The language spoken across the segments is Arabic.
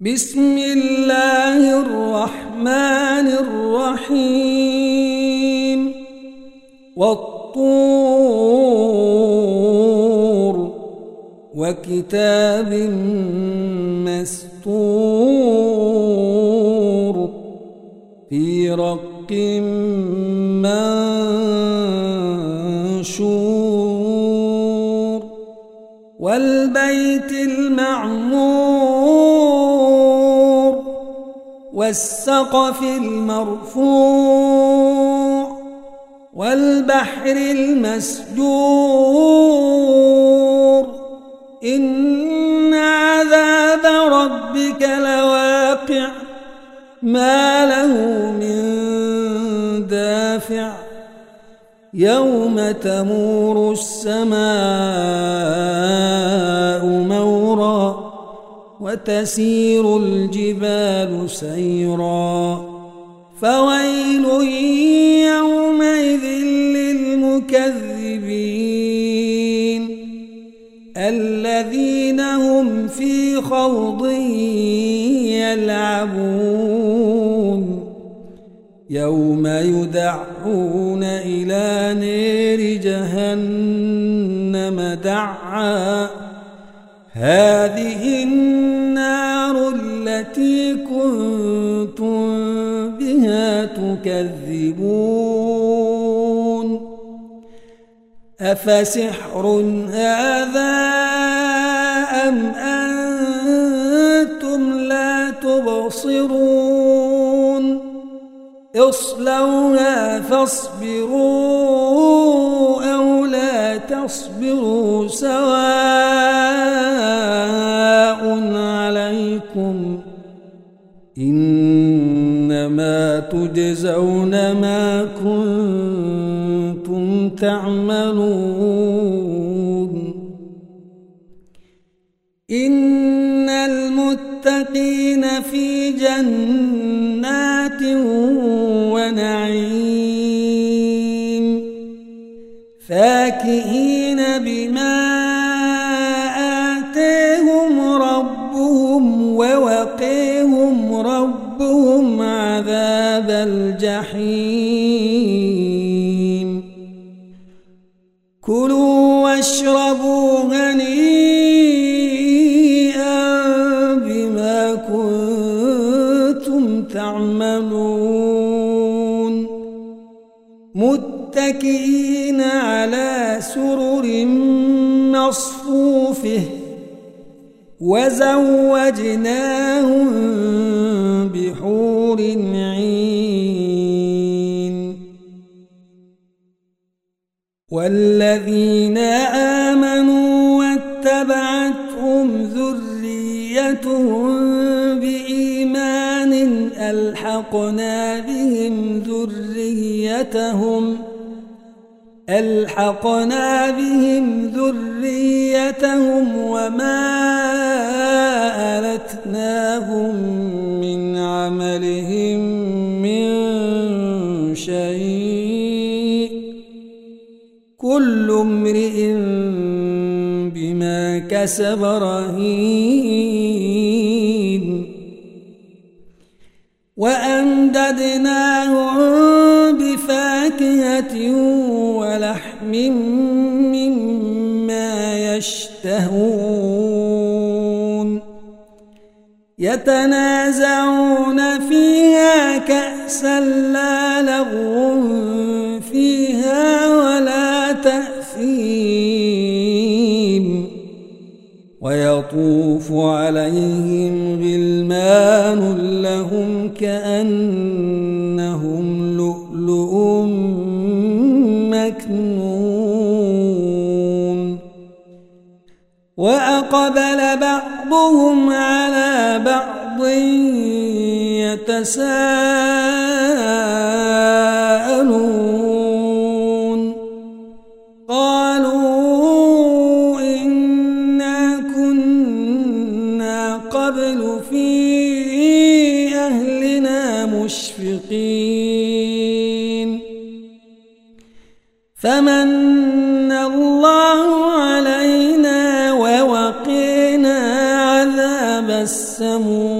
بسم الله الرحمن الرحيم. والطور وكتاب مستور في رق منشور. والبيت المعمور والسقف المرفوع والبحر المسجور إن عذاب ربك لواقع ما له من دافع يوم تمور السماء مورا وتسير الجبال سيرا. فويل يومئذ للمكذبين الذين هم في خوض يلعبون. يوم يدعون إلى نير جهنم دعا. هذه النار تكذبون أفسحر هذا أم أنتم لا تبصرون؟ اصلوها فاصبروا أو لا تصبروا سواء. كنتم تعملون إن المتقين في جنات ونعيم فاكهين بما آتيهم ربهم ووقيهم ربهم عذاب الجحيم وزوجناهم بحور عين. والذين آمنوا واتبعتهم ذريتهم بإيمان ألحقنا بهم ذريتهم ألحقنا بهم ذريتهم وما ألتناهم من عملهم من شيء. كل امرئ بما كسب رهين. وأمددناهم ولحم مما يشتهون يتنازعون فيها كأسا لا لغو فيها ولا تأثيم ويطوف عليهم وأقبل بعضهم على بعض يتساءلون. قالوا إنا كنا قبل في أهلنا مشفقين. فمن علينا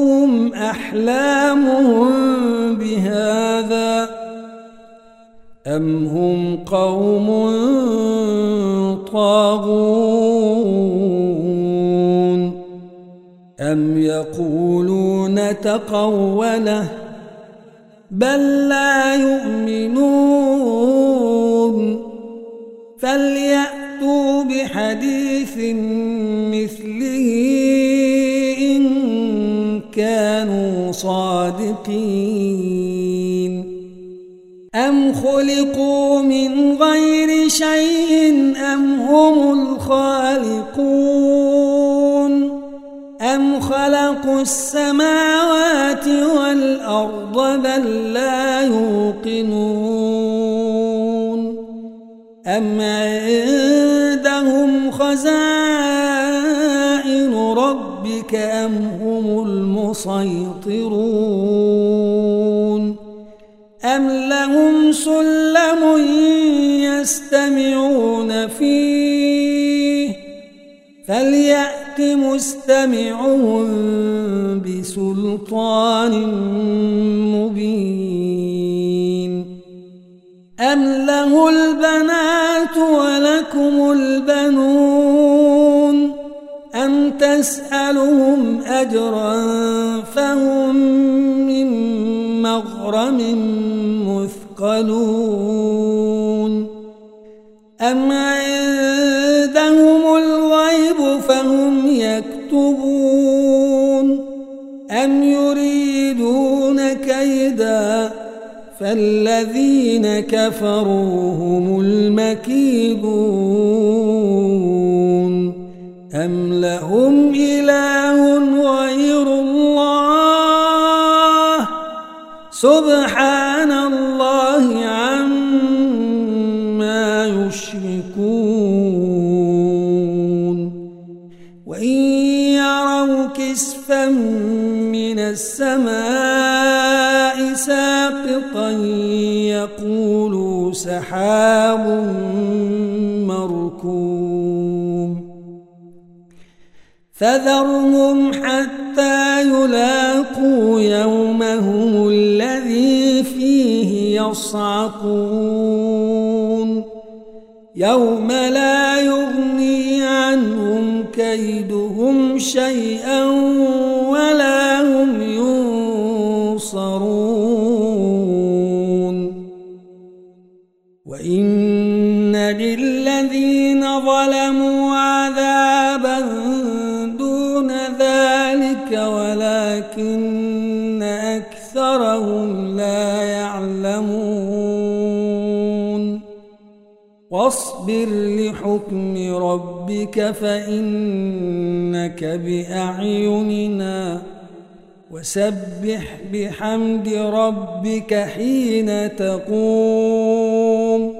تأمرهم أحلامهم بهذا أم هم قوم طاغون أم يقولون تقوله بل لا يؤمنون فليأتوا بحديث صادقين أم خلقوا من غير شيء أم هم الخالقون؟ أم خلقوا السماوات والأرض بل لا يوقنون؟ أم عندهم خزائن ربك أم هم المسيطرون أم لهم سلم يستمعون فيه فليأت مستمعهم بسلطان مبين أم له البنات ولكم البنون تسألهم أجرا فهم من مغرم مثقلون أم عندهم الغيب فهم يكتبون أم يريدون كيدا فالذين كفروا هم المكيدون أم لهم إله غير الله سبحان الله عما يشركون وإن يروا كسفا من السماء فذرهم حتى يلاقوا يومهم الذي فيه يصعقون. يوم لا يغني عنهم كيدهم شيئا ولا ذلك ولكن أكثرهم لا يعلمون. واصبر لحكم ربك فإنك بأعيننا. وسبح بحمد ربك حين تقوم.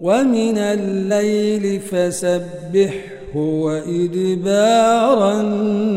ومن الليل فسبحه وإدبار النجوم.